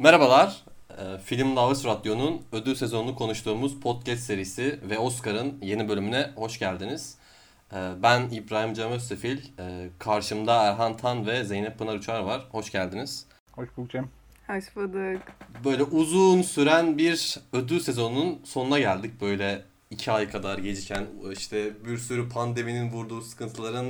Merhabalar. Ee, Film Davası Radyo'nun ödül sezonunu konuştuğumuz podcast serisi ve Oscar'ın yeni bölümüne hoş geldiniz. Ee, Ben İbrahim Cem Özsefil, Ee, karşımda Erhan Tan ve Zeynep Pınar Uçar var. Hoş geldiniz. Hoş bulduk Cem. Hoş bulduk. Böyle uzun süren bir ödül sezonunun sonuna geldik. Böyle iki ay kadar geciken işte bir sürü pandeminin vurduğu sıkıntıların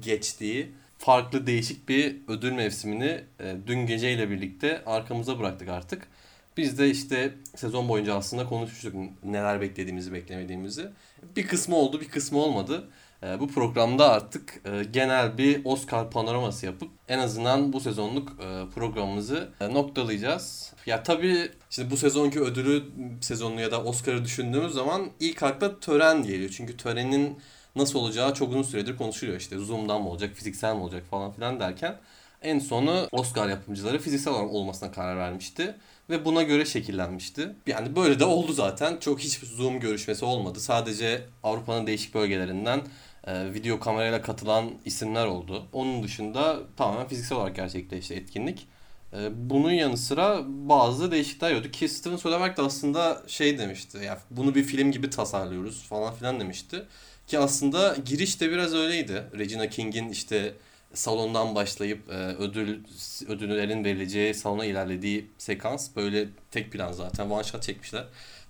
geçtiği farklı değişik bir ödül mevsimini e, dün geceyle birlikte arkamıza bıraktık artık. Biz de işte sezon boyunca aslında konuşmuştuk neler beklediğimizi beklemediğimizi. Bir kısmı oldu bir kısmı olmadı. E, bu programda artık e, genel bir Oscar panoraması yapıp en azından bu sezonluk e, programımızı e, noktalayacağız. Ya tabii şimdi bu sezonki ödülü sezonunu ya da Oscar'ı düşündüğümüz zaman ilk akla tören geliyor. Çünkü törenin nasıl olacağı çok uzun süredir konuşuluyor. İşte Zoom'dan mı olacak, fiziksel mi olacak falan filan derken en sonu Oscar yapımcıları fiziksel olarak olmasına karar vermişti ve buna göre şekillenmişti. Yani böyle de oldu zaten. Çok hiç Zoom görüşmesi olmadı. Sadece Avrupa'nın değişik bölgelerinden e, video kamerayla katılan isimler oldu. Onun dışında tamamen fiziksel olarak gerçekleşti etkinlik. E, bunun yanı sıra bazı değişiklikler yoktu ki Steven Soderbergh de aslında şey demişti. Ya bunu bir film gibi tasarlıyoruz falan filan demişti. Ki aslında giriş de biraz öyleydi. Regina King'in işte salondan başlayıp e, ödül ödüllerin verileceği salona ilerlediği sekans böyle tek plan zaten one shot çekmişler.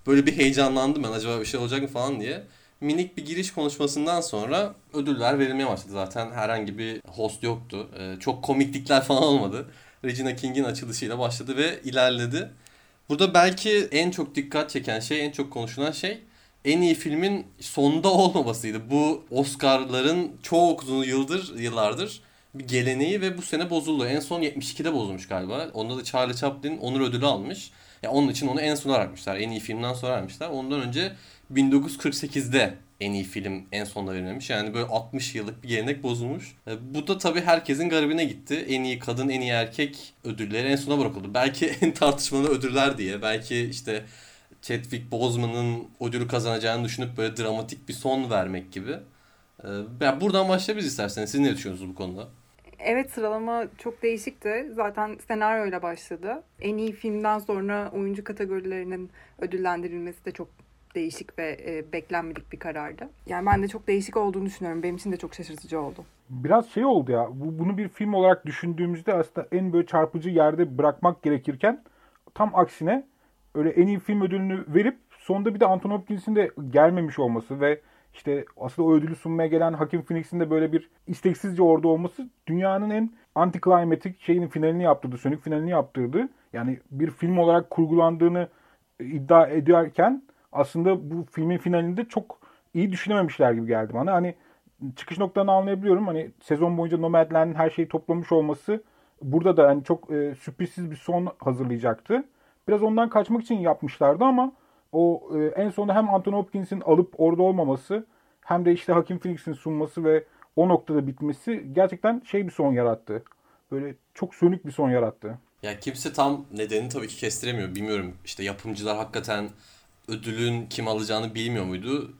Böyle bir heyecanlandım ben acaba bir şey olacak mı falan diye. Minik bir giriş konuşmasından sonra ödüller verilmeye başladı. Zaten herhangi bir host yoktu. E, çok komiklikler falan olmadı. Regina King'in açılışıyla başladı ve ilerledi. Burada belki en çok dikkat çeken şey, en çok konuşulan şey en iyi filmin sonunda olmamasıydı. Bu Oscar'ların çok uzun yıldır, yıllardır bir geleneği ve bu sene bozuldu. En son 72'de bozulmuş galiba. Onda da Charlie Chaplin onur ödülü almış. Ya onun için onu en sona vermişler. En iyi filmden sonra vermişler. Ondan önce 1948'de en iyi film en sonunda verilmemiş. Yani böyle 60 yıllık bir gelenek bozulmuş. E, bu da tabii herkesin garibine gitti. En iyi kadın, en iyi erkek ödülleri en sona bırakıldı. Belki en tartışmalı ödüller diye. Belki işte Chadwick Boseman'ın ödülü kazanacağını düşünüp böyle dramatik bir son vermek gibi. E, yani buradan başlayabiliriz isterseniz. Siz ne düşünüyorsunuz bu konuda? Evet sıralama çok değişikti. Zaten senaryoyla başladı. En iyi filmden sonra oyuncu kategorilerinin ödüllendirilmesi de çok değişik ve e, beklenmedik bir karardı. Yani ben de çok değişik olduğunu düşünüyorum. Benim için de çok şaşırtıcı oldu. Biraz şey oldu ya. Bu, bunu bir film olarak düşündüğümüzde aslında en böyle çarpıcı yerde bırakmak gerekirken tam aksine öyle en iyi film ödülünü verip sonunda bir de Anthony Hopkins'in de gelmemiş olması ve işte aslında o ödülü sunmaya gelen Hakim Phoenix'in de böyle bir isteksizce orada olması dünyanın en antiklimatik şeyinin finalini yaptırdı. Sönük finalini yaptırdı. Yani bir film olarak kurgulandığını iddia ederken aslında bu filmin finalinde çok iyi düşünememişler gibi geldi bana. Hani çıkış noktalarını anlayabiliyorum. Hani sezon boyunca Nomadland'in her şeyi toplamış olması burada da hani çok e, sürprizsiz bir son hazırlayacaktı. Biraz ondan kaçmak için yapmışlardı ama o e, en sonunda hem Anthony Hopkins'in alıp orada olmaması hem de işte Hakim Phoenix'in sunması ve o noktada bitmesi gerçekten şey bir son yarattı. Böyle çok sönük bir son yarattı. Ya kimse tam nedenini tabii ki kestiremiyor. Bilmiyorum işte yapımcılar hakikaten ödülün kim alacağını bilmiyor muydu?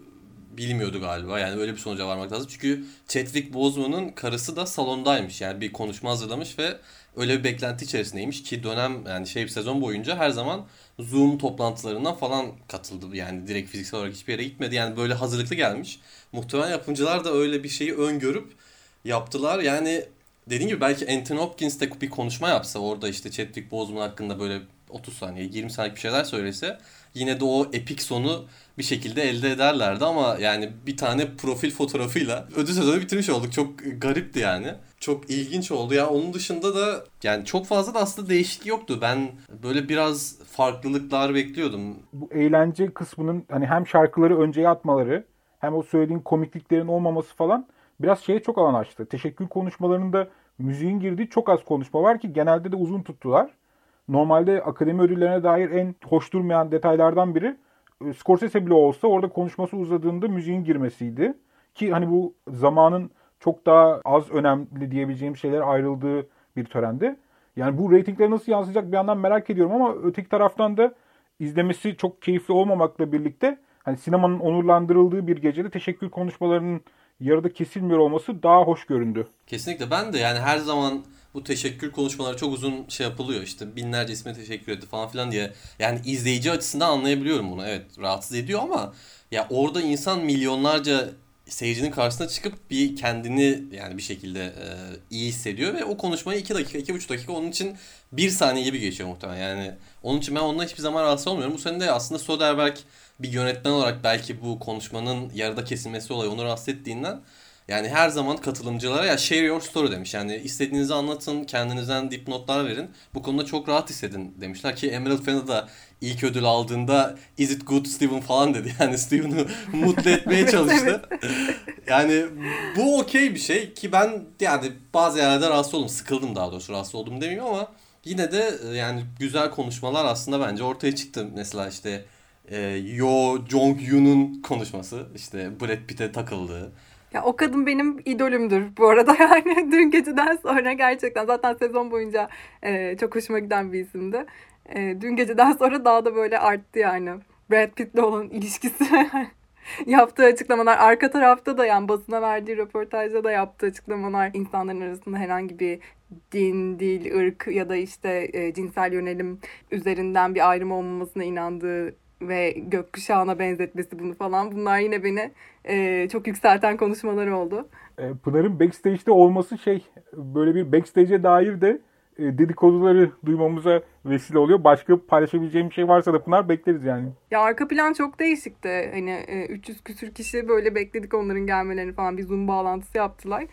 Bilmiyordu galiba. Yani öyle bir sonuca varmak lazım. Çünkü Chadwick Boseman'ın karısı da salondaymış. Yani bir konuşma hazırlamış ve öyle bir beklenti içerisindeymiş ki dönem yani şey sezon boyunca her zaman Zoom toplantılarından falan katıldı. Yani direkt fiziksel olarak hiçbir yere gitmedi. Yani böyle hazırlıklı gelmiş. Muhtemelen yapımcılar da öyle bir şeyi öngörüp yaptılar. Yani dediğim gibi belki Anthony Hopkins de bir konuşma yapsa orada işte Chadwick Boseman hakkında böyle 30 saniye 20 saniye bir şeyler söylese yine de o epik sonu bir şekilde elde ederlerdi ama yani bir tane profil fotoğrafıyla ödül sezonu bitirmiş olduk. Çok garipti yani. Çok ilginç oldu. Ya onun dışında da yani çok fazla da aslında değişiklik yoktu. Ben böyle biraz farklılıklar bekliyordum. Bu eğlence kısmının hani hem şarkıları önceye atmaları hem o söylediğin komikliklerin olmaması falan biraz şeye çok alan açtı. Teşekkür konuşmalarında müziğin girdiği çok az konuşma var ki genelde de uzun tuttular. Normalde akademi ödüllerine dair en hoş durmayan detaylardan biri e, Scorsese bile olsa orada konuşması uzadığında müziğin girmesiydi. Ki hani bu zamanın çok daha az önemli diyebileceğim şeyler ayrıldığı bir törende. Yani bu reytinglere nasıl yansıyacak bir yandan merak ediyorum ama öteki taraftan da izlemesi çok keyifli olmamakla birlikte hani sinemanın onurlandırıldığı bir gecede teşekkür konuşmalarının yarıda kesilmiyor olması daha hoş göründü. Kesinlikle ben de yani her zaman bu teşekkür konuşmaları çok uzun şey yapılıyor işte binlerce isme teşekkür etti falan filan diye. Yani izleyici açısından anlayabiliyorum bunu. Evet rahatsız ediyor ama ya orada insan milyonlarca seyircinin karşısına çıkıp bir kendini yani bir şekilde e, iyi hissediyor ve o konuşmayı 2 dakika, 2,5 dakika onun için 1 saniye gibi geçiyor muhtemelen. Yani onun için ben ondan hiçbir zaman rahatsız olmuyorum. Bu sene de aslında Soderbergh bir yönetmen olarak belki bu konuşmanın yarıda kesilmesi olayı onu rahatsız ettiğinden yani her zaman katılımcılara ya share your story demiş. Yani istediğinizi anlatın, kendinizden dipnotlar verin. Bu konuda çok rahat hissedin demişler ki Emerald Fennell da ilk ödül aldığında is it good Steven falan dedi. Yani Steven'ı mutlu etmeye çalıştı. yani bu okey bir şey ki ben yani bazı yerlerde rahatsız oldum. Sıkıldım daha doğrusu rahatsız oldum demeyeyim ama yine de e, yani güzel konuşmalar aslında bence ortaya çıktı. Mesela işte e, Yo Jong Yoon'un konuşması işte Brad Pitt'e takıldığı. Ya o kadın benim idolümdür bu arada yani dün geceden sonra gerçekten zaten sezon boyunca e, çok hoşuma giden bir isimdi. E, dün geceden sonra daha da böyle arttı yani. Brad Pitt'le olan ilişkisi yaptığı açıklamalar arka tarafta da yani basına verdiği röportajda da yaptığı açıklamalar insanların arasında herhangi bir din, dil, ırk ya da işte e, cinsel yönelim üzerinden bir ayrım olmamasına inandığı ve gökkuşağına benzetmesi bunu falan bunlar yine beni e, çok yükselten konuşmalar oldu. E, Pınar'ın backstage'de olması şey böyle bir backstage'e dair de e, dedikoduları duymamıza vesile oluyor. Başka paylaşabileceğim bir şey varsa da Pınar bekleriz yani. Ya arka plan çok değişikti. Hani e, 300 küsür kişi böyle bekledik onların gelmelerini falan bir Zoom bağlantısı yaptılar.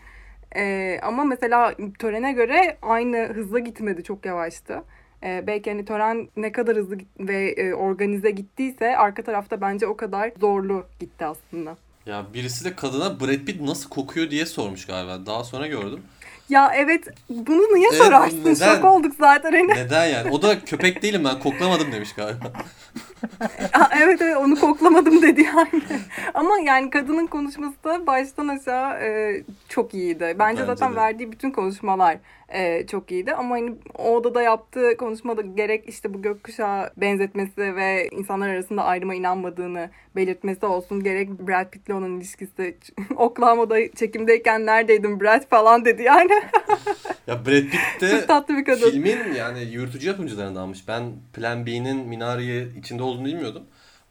E, ama mesela törene göre aynı hızla gitmedi. Çok yavaştı. E, belki hani tören ne kadar hızlı ve e, organize gittiyse arka tarafta bence o kadar zorlu gitti aslında. Ya birisi de kadına Brad Pitt nasıl kokuyor diye sormuş galiba. Daha sonra gördüm. Ya evet bunu niye Evet, sorarsın? neden? Şok olduk zaten hani. Neden yani? O da köpek değilim ben koklamadım demiş galiba. Evet evet onu koklamadım dedi yani. Ama yani kadının konuşması da baştan aşağı e, çok iyiydi. Bence, Bence zaten de. verdiği bütün konuşmalar e, çok iyiydi. Ama hani o odada yaptığı konuşmada gerek işte bu gökkuşağı benzetmesi ve insanlar arasında ayrıma inanmadığını belirtmesi olsun. Gerek Brad Pitt'le olan ilişkisi. Oklahoma'da çekimdeyken neredeydin Brad falan dedi yani. Ya Brad Pitt de tatlı bir kadın. filmin yani yürütücü yapımcılarındanmış. Ben Plan B'nin Minari'ye içinde olduğunu bilmiyordum.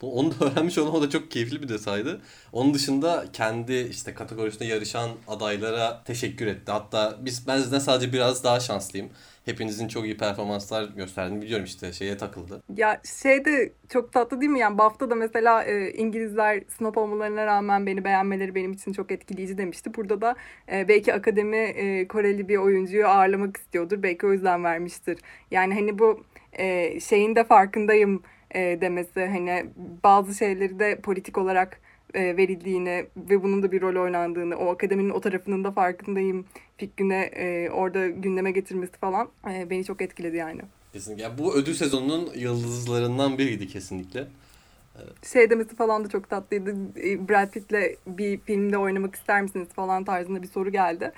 Bu- Onu da öğrenmiş olmam o da çok keyifli bir detaydı. Onun dışında kendi işte kategorisinde yarışan adaylara teşekkür etti. Hatta biz ben sizden sadece biraz daha şanslıyım. Hepinizin çok iyi performanslar gösterdiğini biliyorum işte şeye takıldı. Ya şey de çok tatlı değil mi? Yani BAFTA'da mesela e, İngilizler snob olmalarına rağmen beni beğenmeleri benim için çok etkileyici demişti. Burada da e, belki akademi e, Koreli bir oyuncuyu ağırlamak istiyordur. Belki o yüzden vermiştir. Yani hani bu e, şeyin de farkındayım e, demesi hani bazı şeyleri de politik olarak e, verildiğini ve bunun da bir rol oynandığını, o akademinin o tarafının da farkındayım fikrini e, orada gündeme getirmesi falan e, beni çok etkiledi yani. Kesinlikle. Yani bu ödül sezonunun yıldızlarından biriydi kesinlikle. şey demesi falan da çok tatlıydı. E, Brad Pitt'le bir filmde oynamak ister misiniz falan tarzında bir soru geldi.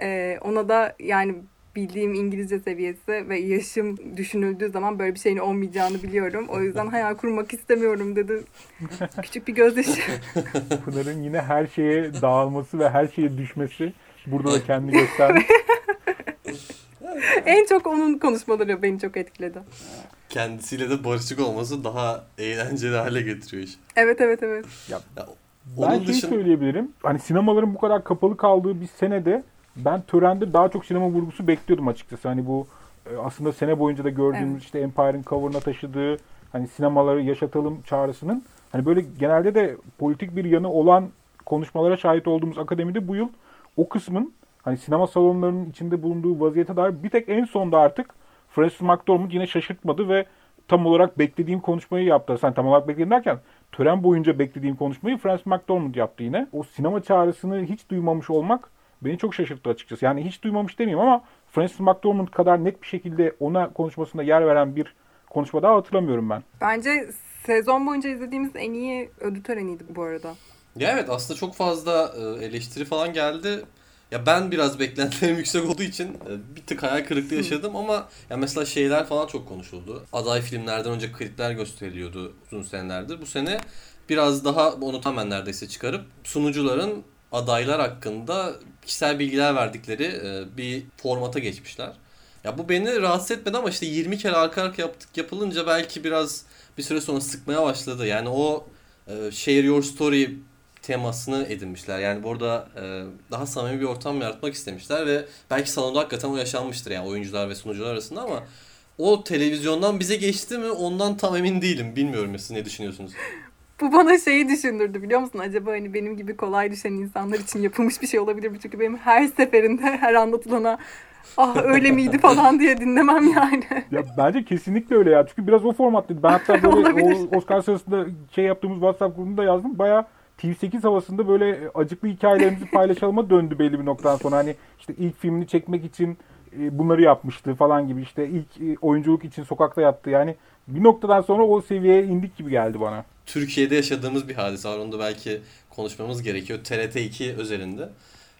Ee, ona da yani bildiğim İngilizce seviyesi ve yaşım düşünüldüğü zaman böyle bir şeyin olmayacağını biliyorum. O yüzden hayal kurmak istemiyorum dedi. Küçük bir gözyaşı. Pınar'ın yine her şeye dağılması ve her şeye düşmesi burada da kendini göstermiş. en çok onun konuşmaları beni çok etkiledi. Kendisiyle de barışık olması daha eğlenceli hale getiriyor iş. Evet evet evet. Ya, Ben onun şeyi dışında söyleyebilirim. Hani sinemaların bu kadar kapalı kaldığı bir senede ben törende daha çok sinema vurgusu bekliyordum açıkçası. Hani bu e, aslında sene boyunca da gördüğümüz Evet. işte Empire'ın cover'ına taşıdığı hani sinemaları yaşatalım çağrısının hani böyle genelde de politik bir yanı olan konuşmalara şahit olduğumuz akademide bu yıl o kısmın hani sinema salonlarının içinde bulunduğu vaziyete dair bir tek en sonda artık Francis McDormand yine şaşırtmadı ve tam olarak beklediğim konuşmayı yaptı. Sen tam olarak beklediğim derken tören boyunca beklediğim konuşmayı Francis McDormand yaptı yine. O sinema çağrısını hiç duymamış olmak beni çok şaşırttı açıkçası. Yani hiç duymamış demeyeyim ama Francis McDormand kadar net bir şekilde ona konuşmasında yer veren bir konuşma daha hatırlamıyorum ben. Bence sezon boyunca izlediğimiz en iyi ödül töreniydi bu arada. Ya evet aslında çok fazla e, eleştiri falan geldi. Ya ben biraz beklentilerim yüksek olduğu için e, bir tık hayal kırıklığı yaşadım ama ya mesela şeyler falan çok konuşuldu. Aday filmlerden önce klipler gösteriliyordu uzun senelerdir. Bu sene biraz daha onu tamamen neredeyse çıkarıp sunucuların adaylar hakkında kişisel bilgiler verdikleri e, bir formata geçmişler. Ya bu beni rahatsız etmedi ama işte 20 kere arka arka yaptık yapılınca belki biraz bir süre sonra sıkmaya başladı. Yani o e, share your story temasını edinmişler. Yani burada e, daha samimi bir ortam yaratmak istemişler ve belki salonda hakikaten o yaşanmıştır yani oyuncular ve sunucular arasında ama o televizyondan bize geçti mi ondan tam emin değilim. Bilmiyorum siz ne düşünüyorsunuz? Bu bana şeyi düşündürdü biliyor musun? Acaba hani benim gibi kolay düşen insanlar için yapılmış bir şey olabilir mi? Çünkü benim her seferinde her anlatılana ah öyle miydi falan diye dinlemem yani. Ya bence kesinlikle öyle ya. Çünkü biraz o formattaydı. Ben hatta böyle o Oscar sırasında şey yaptığımız WhatsApp grubunda yazdım. Baya TV8 havasında böyle acıklı hikayelerimizi paylaşalım'a döndü belli bir noktadan sonra. Hani işte ilk filmini çekmek için e, bunları yapmıştı falan gibi. İşte ilk e, oyunculuk için sokakta yattı. Yani bir noktadan sonra o seviyeye indik gibi geldi bana. Türkiye'de yaşadığımız bir hadise var. Onu da belki konuşmamız gerekiyor. TRT 2 özelinde.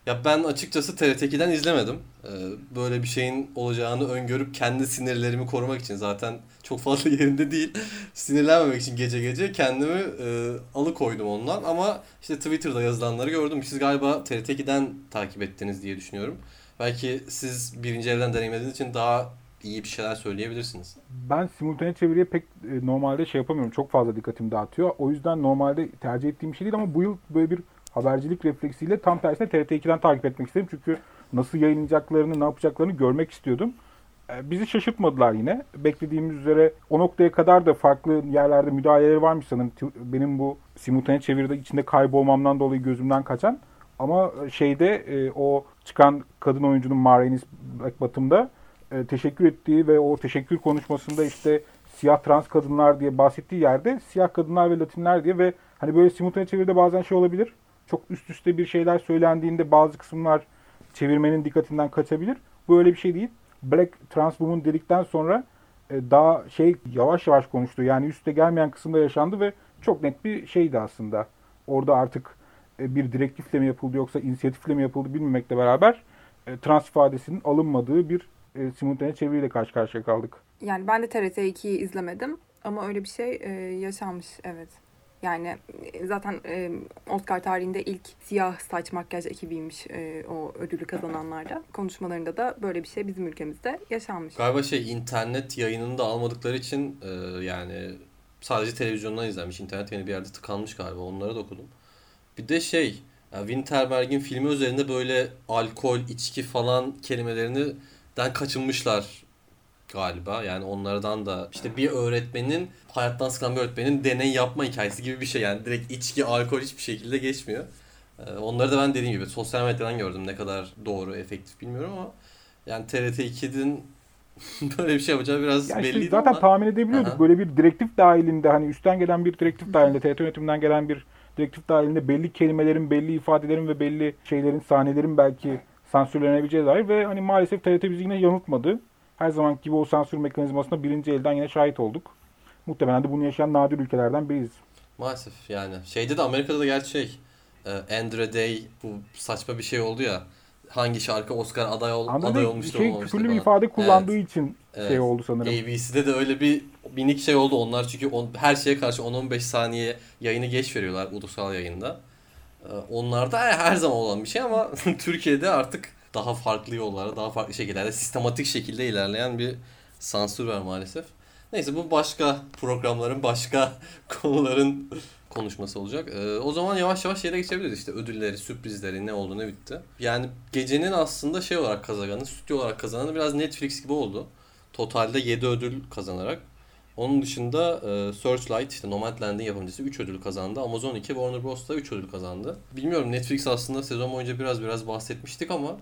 Ya ben açıkçası TRT 2'den izlemedim. Ee, Böyle bir şeyin olacağını öngörüp kendi sinirlerimi korumak için zaten çok fazla yerinde değil. Sinirlenmemek için gece gece kendimi e, alıkoydum ondan. Ama işte Twitter'da yazılanları gördüm. Siz galiba TRT 2'den takip ettiniz diye düşünüyorum. Belki siz birinci elden deneyimlediğiniz için daha iyi bir şeyler söyleyebilirsiniz. Ben simultane çeviriye pek e, normalde şey yapamıyorum. Çok fazla dikkatimi dağıtıyor. O yüzden normalde tercih ettiğim şey değil ama bu yıl böyle bir habercilik refleksiyle tam tersine TRT 2'den takip etmek istedim. Çünkü nasıl yayınlayacaklarını, ne yapacaklarını görmek istiyordum. E, Bizi şaşırtmadılar yine. Beklediğimiz üzere o noktaya kadar da farklı yerlerde müdahaleleri varmış sanırım. Benim bu simultane çeviride içinde kaybolmamdan dolayı gözümden kaçan. Ama şeyde e, o çıkan kadın oyuncunun Marenis Blackbottom'da e, teşekkür ettiği ve o teşekkür konuşmasında işte siyah trans kadınlar diye bahsettiği yerde siyah kadınlar ve Latinler diye ve hani böyle simultane çeviride bazen şey olabilir. Çok üst üste bir şeyler söylendiğinde bazı kısımlar çevirmenin dikkatinden kaçabilir. Bu öyle bir şey değil. Black Trans Woman dedikten sonra e, daha şey yavaş yavaş konuştu. Yani üste gelmeyen kısımda yaşandı ve çok net bir şeydi aslında. Orada artık e, bir direktifle mi yapıldı yoksa inisiyatifle mi yapıldı bilmemekle beraber e, trans ifadesinin alınmadığı bir e, simultane çeviriyle karşı karşıya kaldık. Yani ben de TRT 2'yi izlemedim ama öyle bir şey e, yaşanmış evet. Yani e, zaten e, Oscar tarihinde ilk siyah saç makyaj ekibiymiş e, o ödülü kazananlarda. Konuşmalarında da böyle bir şey bizim ülkemizde yaşanmış. Galiba şey internet yayınını da almadıkları için e, yani sadece televizyondan izlenmiş. İnternet yayını bir yerde tıkanmış galiba. Onları da okudum. Bir de şey ya Winterberg'in filmi üzerinde böyle alkol, içki falan kelimelerini den kaçınmışlar galiba. Yani onlardan da işte bir öğretmenin hayattan sıkılan bir öğretmenin deney yapma hikayesi gibi bir şey. Yani direkt içki, alkol hiçbir şekilde geçmiyor. E, onları da ben dediğim gibi sosyal medyadan gördüm. Ne kadar doğru, efektif bilmiyorum ama yani TRT 2'nin böyle bir şey yapacağı biraz Ya işte belliydi zaten ama tahmin edebiliyorduk. Aha. Böyle bir direktif dahilinde hani üstten gelen bir direktif dahilinde, TRT yönetiminden gelen bir direktif dahilinde belli kelimelerin, belli ifadelerin ve belli şeylerin, sahnelerin belki sansürlenebileceği dair ve hani maalesef TRT bizi yine yanıltmadı. Her zaman gibi o sansür mekanizmasına birinci elden yine şahit olduk. Muhtemelen de bunu yaşayan nadir ülkelerden biriyiz. maalesef yani şeyde de Amerika'da da gerçi şey e, Andre Day bu saçma bir şey oldu ya hangi şarkı Oscar aday, ol, Ama aday bir olmuştur şey olmamıştır küfürlü bir ifade kullandığı Evet. için Evet. şey oldu sanırım. ABC'de de öyle bir minik şey oldu onlar çünkü on, her şeye karşı 10-15 saniye yayını geç veriyorlar ulusal yayında. Ee, Onlarda her zaman olan bir şey ama Türkiye'de artık daha farklı yollara, daha farklı şekillerde, sistematik şekilde ilerleyen bir sansür var maalesef. Neyse bu başka programların, başka konuların konuşması olacak. Ee, o zaman yavaş yavaş yere geçebiliriz işte ödülleri, sürprizleri, ne oldu ne bitti. Yani gecenin aslında şey olarak kazananı, stüdyo olarak kazananı biraz Netflix gibi oldu. Totalde 7 ödül kazanarak. Onun dışında e, Searchlight işte Nomadland'in yapımcısı 3 ödül kazandı. Amazon 2 Warner Bros da 3 ödül kazandı. Bilmiyorum Netflix aslında sezon boyunca biraz biraz bahsetmiştik ama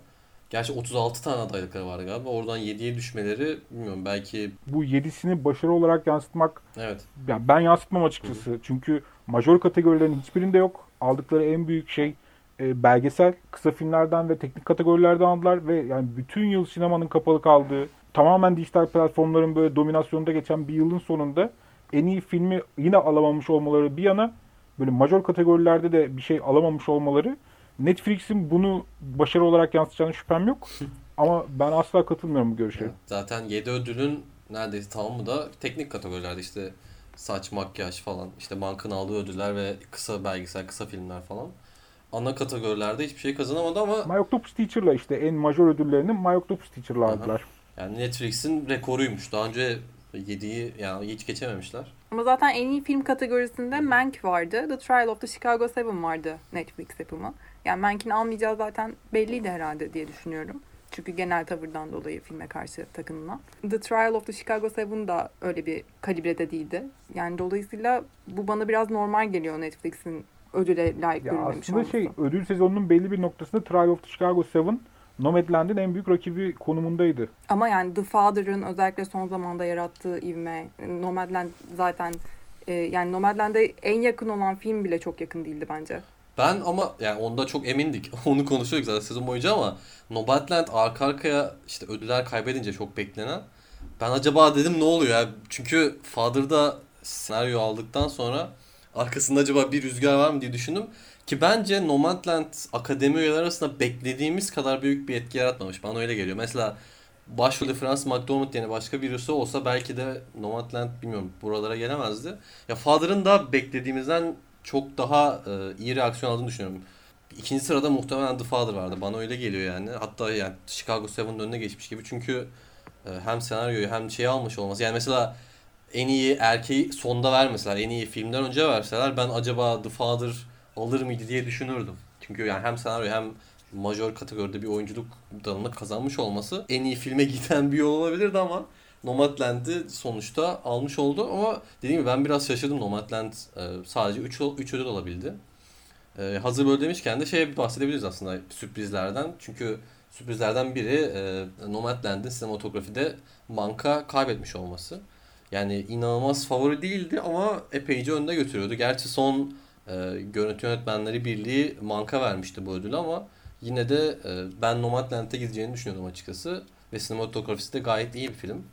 gerçi 36 tane adaylıkları vardı galiba. Oradan 7'ye düşmeleri bilmiyorum belki Bu yedisini başarı olarak yansıtmak evet Ya ben yansıtmam açıkçası. Çünkü major kategorilerin hiçbirinde yok. Aldıkları en büyük şey e, belgesel, kısa filmlerden ve teknik kategorilerden aldılar ve yani bütün yıl sinemanın kapalı kaldığı, tamamen dijital platformların böyle dominasyonunda geçen bir yılın sonunda en iyi filmi yine alamamış olmaları bir yana böyle major kategorilerde de bir şey alamamış olmaları Netflix'in bunu başarı olarak yansıtacağına şüphem yok. Ama ben asla katılmıyorum bu görüşe. zaten 7 ödülün neredeyse tamamı da teknik kategorilerde işte saç, makyaj falan işte bankın aldığı ödüller ve kısa belgesel, kısa filmler falan. ana kategorilerde hiçbir şey kazanamadı ama My Octopus Teacher'la işte en majör ödüllerini My Octopus Teacher'la Aha. aldılar. Yani Netflix'in rekoruymuş. Daha önce yediği yani hiç geçememişler. Ama zaten en iyi film kategorisinde Mank vardı. The Trial of the Chicago Seven vardı Netflix yapımı. Yani Mank'in almayacağı zaten belliydi herhalde diye düşünüyorum. Çünkü genel tavırdan dolayı filme karşı takınılan. The Trial of the Chicago Seven da öyle bir kalibrede değildi. Yani dolayısıyla bu bana biraz normal geliyor Netflix'in ödüle layık Ya görülmemiş aslında olması. şey ödül sezonunun belli bir noktasında Trial of the Chicago Seven Nomadland'in en büyük rakibi konumundaydı. Ama yani The Father'ın özellikle son zamanda yarattığı ivme, Nomadland zaten e, yani Nomadland'e en yakın olan film bile çok yakın değildi bence. Ben ama yani onda çok emindik. Onu konuşuyorduk zaten sezon boyunca ama Nomadland arka arkaya işte ödüller kaybedince çok beklenen. Ben acaba dedim ne oluyor ya? Çünkü Father'da senaryo aldıktan sonra arkasında acaba bir rüzgar var mı diye düşündüm. Ki bence Nomadland akademi üyeleri arasında beklediğimiz kadar büyük bir etki yaratmamış. Bana öyle geliyor. Mesela başrolde Francis McDormand yerine başka birisi olsa belki de Nomadland bilmiyorum buralara gelemezdi. Ya Father'ın da beklediğimizden çok daha e, iyi reaksiyon aldığını düşünüyorum. İkinci sırada muhtemelen The Father vardı. Bana öyle geliyor yani. Hatta yani Chicago 7'ın önüne geçmiş gibi. Çünkü e, hem senaryoyu hem şeyi almış olması. Yani mesela en iyi erkeği sonda vermeseler, en iyi filmden önce verseler ben acaba The Father alır mıydı diye düşünürdüm. Çünkü yani hem senaryo hem majör kategoride bir oyunculuk dalını kazanmış olması en iyi filme giden bir yol olabilirdi ama Nomadland'i sonuçta almış oldu ama dediğim gibi ben biraz şaşırdım Nomadland e, sadece 3 3 ödül alabildi. E, hazır böyle demişken de bir bahsedebiliriz aslında sürprizlerden. Çünkü sürprizlerden biri e, Nomadland'in sinematografide Manka kaybetmiş olması. Yani inanılmaz favori değildi ama epeyce önde götürüyordu. Gerçi son e, Görüntü Yönetmenleri Birliği Manka vermişti bu ödülü ama yine de e, ben Nomadland'e gideceğini düşünüyordum açıkçası. Ve sinematografisi de gayet iyi bir film.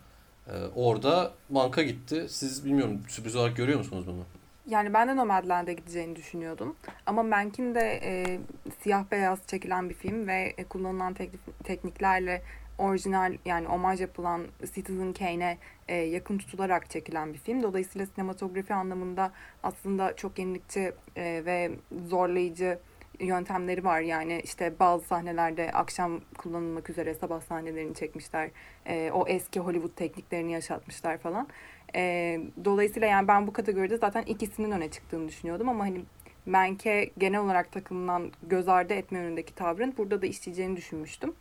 E, orada Manka gitti. Siz bilmiyorum sürpriz olarak görüyor musunuz bunu? Yani ben de Nomadland'e gideceğini düşünüyordum. Ama Mank'in de e, siyah beyaz çekilen bir film ve e, kullanılan teknik- tekniklerle orijinal yani omaj yapılan Citizen Kane'e e, yakın tutularak çekilen bir film. Dolayısıyla sinematografi anlamında aslında çok yenilikçi e, ve zorlayıcı yöntemleri var. Yani işte bazı sahnelerde akşam kullanılmak üzere sabah sahnelerini çekmişler. E, o eski Hollywood tekniklerini yaşatmışlar falan. E, dolayısıyla yani ben bu kategoride zaten ikisinin öne çıktığını düşünüyordum ama hani Menk'e genel olarak takılınan göz ardı etme yönündeki tavrın burada da işleyeceğini düşünmüştüm.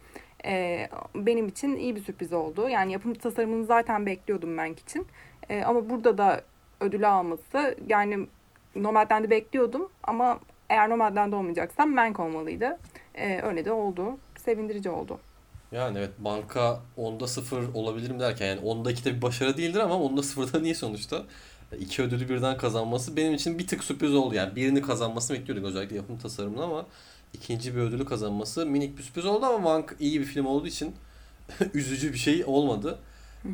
E, benim için iyi bir sürpriz oldu. Yani yapım tasarımını zaten bekliyordum Menk için. E, ama burada da ödülü alması yani Nomadland'i bekliyordum ama eğer Nomadland olmayacaksam Menk olmalıydı. E, öyle de oldu. Sevindirici oldu. Yani evet banka onda sıfır olabilir mi derken yani onda ikide bir başarı değildir ama onda sıfırda niye sonuçta? İki ödülü birden kazanması benim için bir tık sürpriz oldu. Yani birini kazanmasını bekliyorduk özellikle yapım tasarımını ama ikinci bir ödülü kazanması minik bir sürpriz oldu ama Mank iyi bir film olduğu için üzücü bir şey olmadı.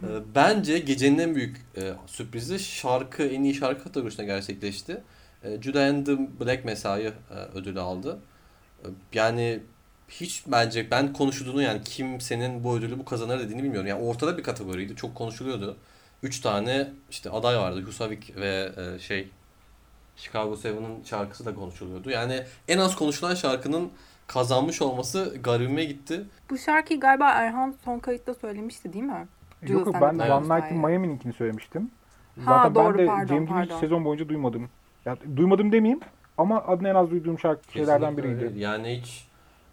Ee, Bence gecenin en büyük e, sürprizi şarkı, en iyi şarkı kategorisinde gerçekleşti. E, Judah and the Black Messiah e, ödülü aldı. E, Yani hiç bence ben konuşulduğunu yani kimsenin bu ödülü bu kazanır dediğini bilmiyorum. Yani ortada bir kategoriydi. Çok konuşuluyordu. Üç tane işte aday vardı. Husavik ve e, şey Chicago 7'ın şarkısı da konuşuluyordu. Yani en az konuşulan şarkının kazanmış olması garibime gitti. Bu şarkıyı galiba Erhan son kayıtta söylemişti değil mi? Yok yok ben the One Night in. Miami'ninkini söylemiştim. Ha, Zaten doğru, ben de pardon, James Dean'i hiç sezon boyunca duymadım. Ya, duymadım demeyeyim ama adını en az duyduğum şarkı şeylerden biriydi. öyle. Yani hiç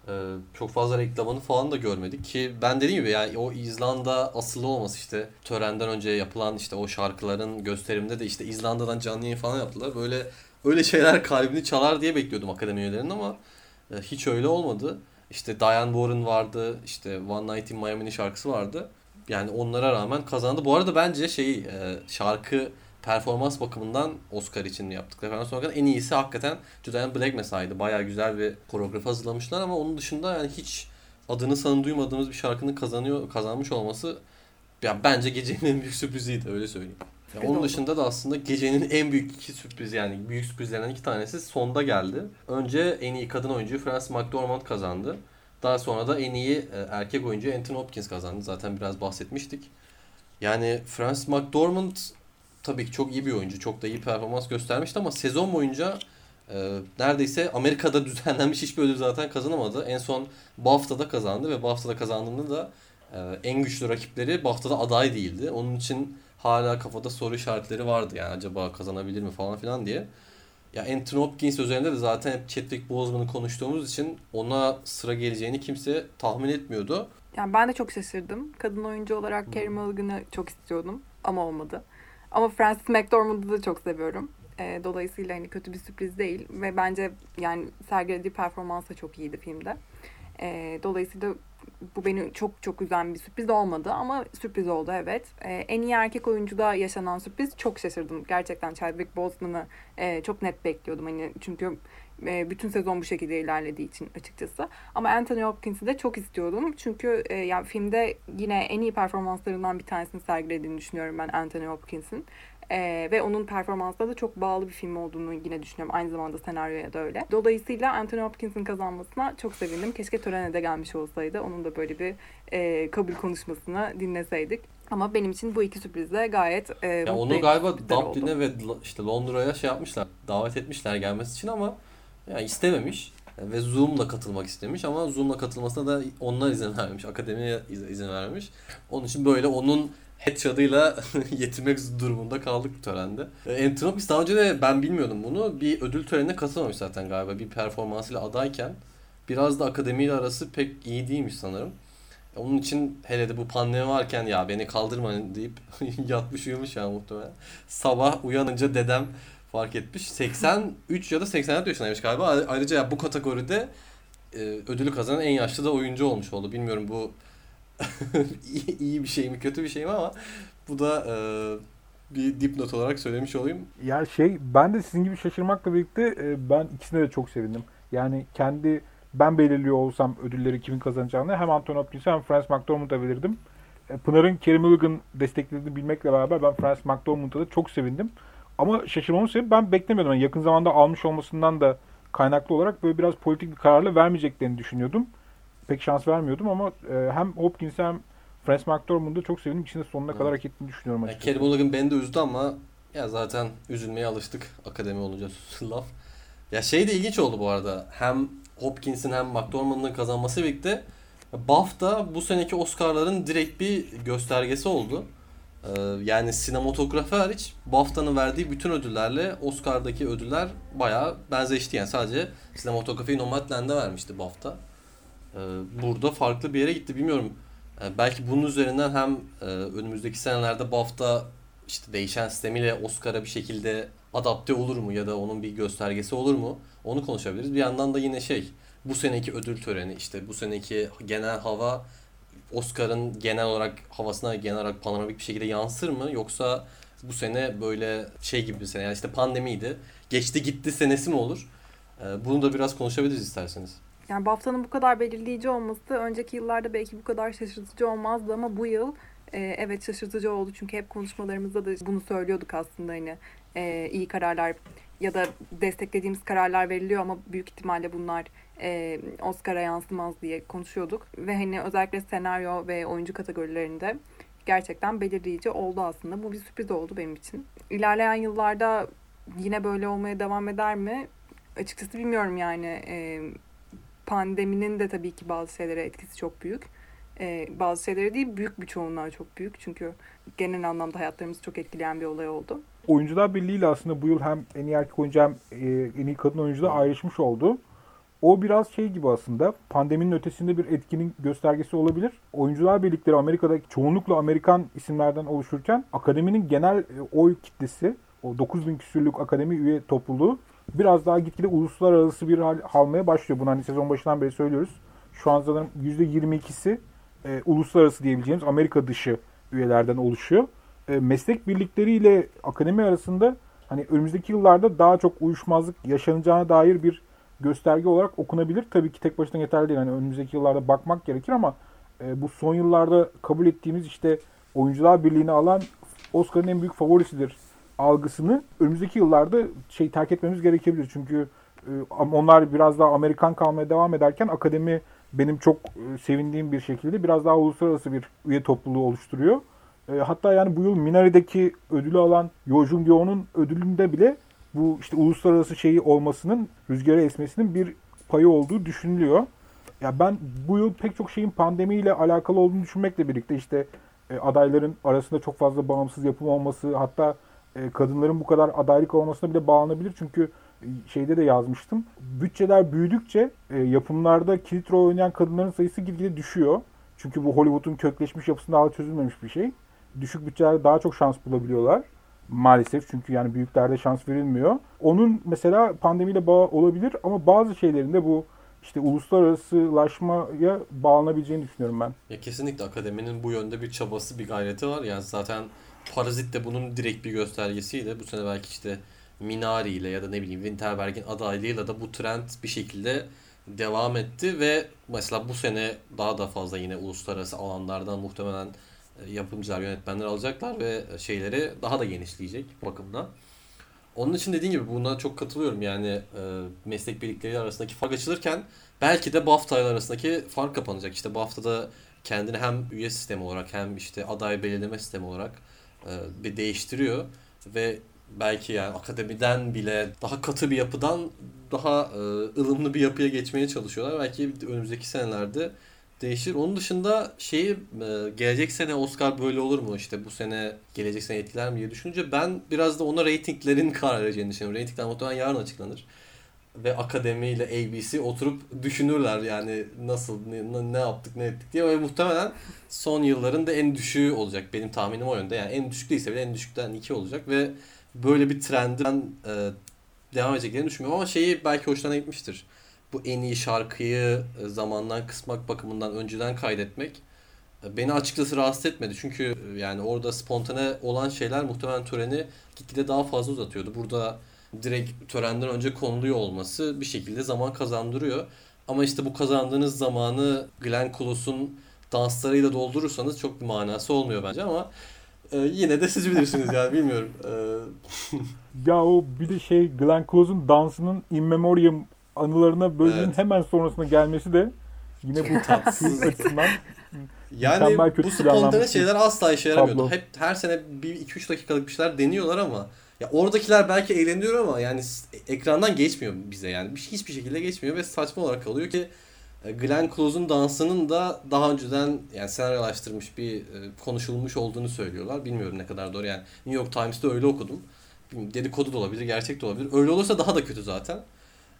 e, çok fazla reklamını falan da görmedik ki ben dediğim gibi yani o İzlanda asılı olması işte törenden önce yapılan işte o şarkıların gösteriminde de işte İzlanda'dan canlı yayın falan yaptılar. Böyle öyle şeyler kalbini çalar diye bekliyordum akademi üyelerinin ama e, hiç öyle olmadı. İşte Diane Warren vardı, işte One Night in Miami'nin şarkısı vardı. Yani onlara rağmen kazandı. Bu arada bence şey e, şarkı performans bakımından Oscar için yaptıkları performans bakımından en iyisi hakikaten Julian Black Messiah'ydı. Bayağı güzel bir koreografi hazırlamışlar ama onun dışında yani hiç adını sanı duymadığımız bir şarkının kazanıyor kazanmış olması ya bence gecenin en büyük sürpriziydi öyle söyleyeyim. Ya Sürpriz onun dışında da aslında gecenin en büyük iki sürpriz yani büyük sürprizlerinden iki tanesi sonda geldi. Önce en iyi kadın oyuncu Frances McDormand kazandı. Daha sonra da en iyi e, erkek oyuncu Anthony Hopkins kazandı. Zaten biraz bahsetmiştik. Yani Frances McDormand tabii ki çok iyi bir oyuncu. Çok da iyi performans göstermişti ama sezon boyunca Ee, neredeyse Amerika'da düzenlenmiş hiçbir ödül zaten kazanamadı. En son BAFTA'da kazandı ve BAFTA'da kazandığında da e, en güçlü rakipleri BAFTA'da aday değildi. Onun için hala kafada soru işaretleri vardı yani acaba kazanabilir mi falan filan diye. Ya Anthony Hopkins üzerinde de zaten hep Chadwick Boseman'ı konuştuğumuz için ona sıra geleceğini kimse tahmin etmiyordu. Yani ben de çok şaşırdım. Kadın oyuncu olarak Carey Mulligan'ı çok istiyordum ama olmadı. Ama Frances McDormand'ı da çok seviyorum. E, dolayısıyla hani kötü bir sürpriz değil ve bence yani sergilediği performans da çok iyiydi filmde. E, dolayısıyla bu beni çok çok üzen bir sürpriz olmadı ama sürpriz oldu evet. E, en iyi erkek oyuncuda yaşanan sürpriz çok şaşırdım. Gerçekten Chadwick Boseman'ı e, çok net bekliyordum hani çünkü e, bütün sezon bu şekilde ilerlediği için açıkçası. Ama Anthony Hopkins'i de çok istiyordum. Çünkü e, yani filmde yine en iyi performanslarından bir tanesini sergilediğini düşünüyorum ben Anthony Hopkins'in. Ee, ve onun performansına da çok bağlı bir film olduğunu yine düşünüyorum. Aynı zamanda senaryoya da öyle. Dolayısıyla Anthony Hopkins'in kazanmasına çok sevindim. Keşke törene de gelmiş olsaydı. Onun da böyle bir e, kabul konuşmasını dinleseydik. Ama benim için bu iki sürpriz de gayet e, Ya onu galiba Dublin'e ve işte Londra'ya şey yapmışlar. Davet etmişler gelmesi için ama yani istememiş. Ve Zoom'la katılmak istemiş ama Zoom'la katılmasına da onlar izin vermemiş. Akademiye izin vermemiş. Onun için böyle onun headshot'ıyla yetinmek durumunda kaldık bu törende. E, Hopkins daha önce de ben bilmiyordum bunu. Bir ödül törenine katılmamış zaten galiba. Bir performansıyla adayken. Biraz da akademiyle arası pek iyi değilmiş sanırım. E, onun için hele de bu pandemi varken ya beni kaldırmayın deyip yatmış uyumuş ya muhtemelen. Sabah uyanınca dedem fark etmiş. 83 ya da 84 yaşındaymış galiba. Ayrıca bu kategoride e, ödülü kazanan en yaşlı da oyuncu olmuş oldu. Bilmiyorum bu iyi, bir şey mi kötü bir şey mi ama bu da e, bir dipnot olarak söylemiş olayım. Ya şey ben de sizin gibi şaşırmakla birlikte e, ben ikisine de çok sevindim. Yani kendi ben belirliyor olsam ödülleri kimin kazanacağını hem Anthony Hopkins'e hem Frances McDormand'a verirdim. E, Pınar'ın Kerry Mulligan desteklediğini bilmekle beraber ben Frances McDormand'a da çok sevindim. Ama şaşırmamın sebebi ben beklemiyordum. Yani yakın zamanda almış olmasından da kaynaklı olarak böyle biraz politik bir kararla vermeyeceklerini düşünüyordum pek şans vermiyordum ama e, hem Hopkins hem Frances McDormand'ı çok sevindim. İkisini sonuna kadar hak ettiğini düşünüyorum açıkçası. Yani Kerry beni de üzdü ama ya zaten üzülmeye alıştık akademi olunca laf. Ya şey de ilginç oldu bu arada. Hem Hopkins'in hem McDormand'ın kazanması birlikte BAFTA bu seneki Oscar'ların direkt bir göstergesi oldu. Ee, yani sinematografi hariç BAFTA'nın verdiği bütün ödüllerle Oscar'daki ödüller bayağı benzeşti. Yani sadece sinematografiyi Nomadland'e vermişti BAFTA. Ee, burada farklı bir yere gitti. Bilmiyorum. Ee, belki bunun üzerinden hem e, önümüzdeki senelerde BAFTA işte değişen sistemiyle Oscar'a bir şekilde adapte olur mu ya da onun bir göstergesi olur mu? Onu konuşabiliriz. Bir yandan da yine şey bu seneki ödül töreni işte bu seneki genel hava Oscar'ın genel olarak havasına genel olarak panoramik bir şekilde yansır mı? Yoksa bu sene böyle şey gibi bir sene yani işte pandemiydi. Geçti gitti senesi mi olur? Ee, bunu da biraz konuşabiliriz isterseniz. Yani BAFTA'nın bu kadar belirleyici olması önceki yıllarda belki bu kadar şaşırtıcı olmazdı ama bu yıl e, evet şaşırtıcı oldu. Çünkü hep konuşmalarımızda da bunu söylüyorduk aslında hani e, iyi kararlar ya da desteklediğimiz kararlar veriliyor ama büyük ihtimalle bunlar e, Oscar'a yansımaz diye konuşuyorduk. Ve hani özellikle senaryo ve oyuncu kategorilerinde gerçekten belirleyici oldu aslında. Bu bir sürpriz oldu benim için. İlerleyen yıllarda yine böyle olmaya devam eder mi? Açıkçası bilmiyorum yani. E, pandeminin de tabii ki bazı şeylere etkisi çok büyük. Ee, bazı şeylere değil büyük bir çoğunluğa çok büyük. Çünkü genel anlamda hayatlarımızı çok etkileyen bir olay oldu. Oyuncular Birliği ile aslında bu yıl hem en iyi erkek oyuncu hem e, en iyi kadın oyuncu da ayrışmış oldu. O biraz şey gibi aslında pandeminin ötesinde bir etkinin göstergesi olabilir. Oyuncular birlikleri Amerika'da çoğunlukla Amerikan isimlerden oluşurken akademinin genel e, oy kitlesi o 9000 küsürlük akademi üye topluluğu biraz daha gitgide uluslararası bir hal almaya başlıyor. Bunu hani sezon başından beri söylüyoruz. Şu an zaten %22'si e, uluslararası diyebileceğimiz Amerika dışı üyelerden oluşuyor. E, meslek birlikleriyle akademi arasında hani önümüzdeki yıllarda daha çok uyuşmazlık yaşanacağına dair bir gösterge olarak okunabilir. Tabii ki tek başına yeterli değil. Hani önümüzdeki yıllarda bakmak gerekir ama e, bu son yıllarda kabul ettiğimiz işte oyuncular birliğini alan Oscar'ın en büyük favorisidir algısını önümüzdeki yıllarda şey terk etmemiz gerekebilir. Çünkü e, onlar biraz daha Amerikan kalmaya devam ederken akademi benim çok e, sevindiğim bir şekilde biraz daha uluslararası bir üye topluluğu oluşturuyor. E, hatta yani bu yıl Minari'deki ödülü alan Yo Jung Yo'nun ödülünde bile bu işte uluslararası şeyi olmasının rüzgara esmesinin bir payı olduğu düşünülüyor. Ya ben bu yıl pek çok şeyin pandemiyle alakalı olduğunu düşünmekle birlikte işte e, adayların arasında çok fazla bağımsız yapım olması hatta e, kadınların bu kadar adaylık olmasına bile bağlanabilir. Çünkü e, şeyde de yazmıştım. Bütçeler büyüdükçe e, yapımlarda kilit rol oynayan kadınların sayısı gitgide düşüyor. Çünkü bu Hollywood'un kökleşmiş yapısında hala çözülmemiş bir şey. Düşük bütçelerde daha çok şans bulabiliyorlar. Maalesef çünkü yani büyüklerde şans verilmiyor. Onun mesela pandemiyle bağı olabilir ama bazı şeylerinde bu işte uluslararasılaşmaya bağlanabileceğini düşünüyorum ben. Ya kesinlikle akademinin bu yönde bir çabası, bir gayreti var. Yani zaten Parazit de bunun direkt bir göstergesiydi. Bu sene belki işte Minari ile ya da ne bileyim Winterberg'in adaylığıyla da bu trend bir şekilde devam etti ve mesela bu sene daha da fazla yine uluslararası alanlardan muhtemelen yapımcılar, yönetmenler alacaklar ve şeyleri daha da genişleyecek bakımdan. Onun için dediğim gibi buna çok katılıyorum yani e, meslek birlikleri arasındaki fark açılırken belki de BAFTA arasındaki fark kapanacak. İşte BAFTA'da kendini hem üye sistemi olarak hem işte aday belirleme sistemi olarak e, bir değiştiriyor ve belki yani akademiden bile daha katı bir yapıdan daha e, ılımlı bir yapıya geçmeye çalışıyorlar. Belki önümüzdeki senelerde değişir. Onun dışında şeyi e, gelecek sene Oscar böyle olur mu? İşte bu sene gelecek sene etkiler mi diye düşününce ben biraz da ona reytinglerin karar vereceğini düşünüyorum. Reytingler muhtemelen yarın açıklanır. Ve akademi ile ABC oturup düşünürler yani nasıl ne, ne yaptık ne ettik diye ve muhtemelen son yılların da en düşüğü olacak benim tahminim o yönde yani en düşük değilse bile en düşükten iki olacak ve böyle bir trendi ben e, devam edeceklerini düşünmüyorum ama şeyi belki hoşlarına gitmiştir bu en iyi şarkıyı e, zamandan kısmak bakımından önceden kaydetmek e, beni açıkçası rahatsız etmedi. Çünkü e, yani orada spontane olan şeyler muhtemelen töreni gitgide daha fazla uzatıyordu. Burada direkt törenden önce konuluyor olması bir şekilde zaman kazandırıyor. Ama işte bu kazandığınız zamanı Glenn Close'un danslarıyla doldurursanız çok bir manası olmuyor bence ama e, yine de siz bilirsiniz yani bilmiyorum. E, Ya o bir de şey Glenn Close'un dansının in memoriam anılarına bölümün Evet. hemen sonrasında gelmesi de yine bu Tatsız. açısından Yani bu spontane planlanmış şeyler asla işe yaramıyordu. tablo. Hep her sene bir 2-3 dakikalık bir şeyler deniyorlar ama ya oradakiler belki eğleniyor ama yani ekrandan geçmiyor bize yani. Bir- Hiçbir şekilde geçmiyor ve saçma olarak kalıyor ki e, Glenn Close'un dansının da daha önceden yani senaryolaştırmış bir e, konuşulmuş olduğunu söylüyorlar. Bilmiyorum ne kadar doğru yani. New York Times'ta öyle okudum. Bilmiyorum, Dedikodu da olabilir, gerçek de olabilir. Öyle olursa daha da kötü zaten.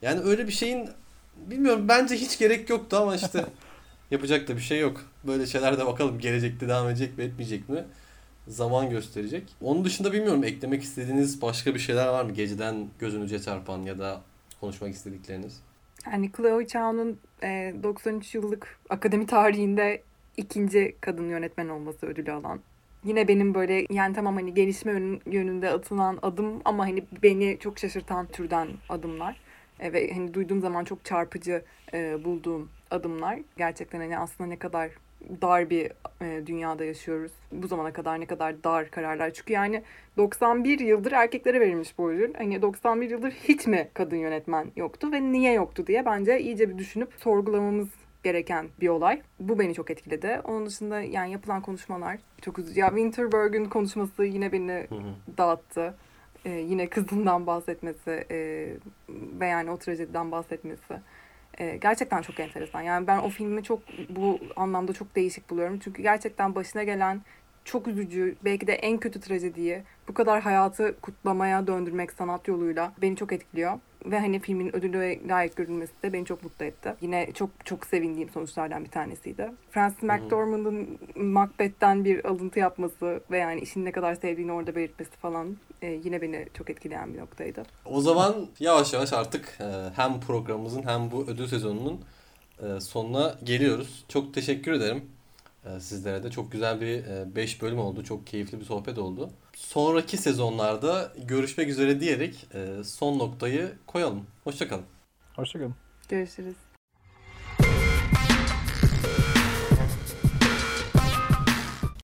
Yani öyle bir şeyin bilmiyorum bence hiç gerek yoktu ama işte yapacak da bir şey yok. Böyle şeyler de bakalım gelecekte devam edecek mi etmeyecek mi? Zaman gösterecek. Onun dışında bilmiyorum eklemek istediğiniz başka bir şeyler var mı? Geceden gözünüze çarpan ya da konuşmak istedikleriniz. Yani Chloe Zhao'nun e, 93 yıllık akademi tarihinde ikinci kadın yönetmen olması ödülü alan. Yine benim böyle yani tamam hani gelişme yönün- yönünde atılan adım ama hani beni çok şaşırtan türden adımlar. E, ve hani duyduğum zaman çok çarpıcı e, bulduğum adımlar. Gerçekten hani aslında ne kadar dar bir e, dünyada yaşıyoruz. Bu zamana kadar ne kadar dar kararlar. Çünkü yani 91 yıldır erkeklere verilmiş bu ödül. Hani 91 yıldır hiç mi kadın yönetmen yoktu ve niye yoktu diye bence iyice bir düşünüp sorgulamamız gereken bir olay. Bu beni çok etkiledi. Onun dışında yani yapılan konuşmalar çok üzücü. Ya Winterberg'ün konuşması yine beni Hı hı. dağıttı. Ee, yine kızından bahsetmesi e, ve yani o trajediden bahsetmesi. E, gerçekten çok enteresan. Yani ben o filmi çok bu anlamda çok değişik buluyorum. Çünkü gerçekten başına gelen çok üzücü, belki de en kötü trajediyi bu kadar hayatı kutlamaya döndürmek sanat yoluyla beni çok etkiliyor. Ve hani filmin ödülü layık görülmesi de beni çok mutlu etti. Yine çok çok sevindiğim sonuçlardan bir tanesiydi. Francis McDormand'ın Macbeth'ten bir alıntı yapması ve yani işini ne kadar sevdiğini orada belirtmesi falan e, yine beni çok etkileyen bir noktaydı. O zaman yavaş yavaş artık e, hem programımızın hem bu ödül sezonunun e, sonuna geliyoruz. Çok teşekkür ederim e, sizlere de. Çok güzel bir 5 bölüm oldu. Çok keyifli bir sohbet oldu. Sonraki sezonlarda görüşmek üzere diyerek e, son noktayı koyalım. Hoşçakalın. Hoşçakalın. Görüşürüz.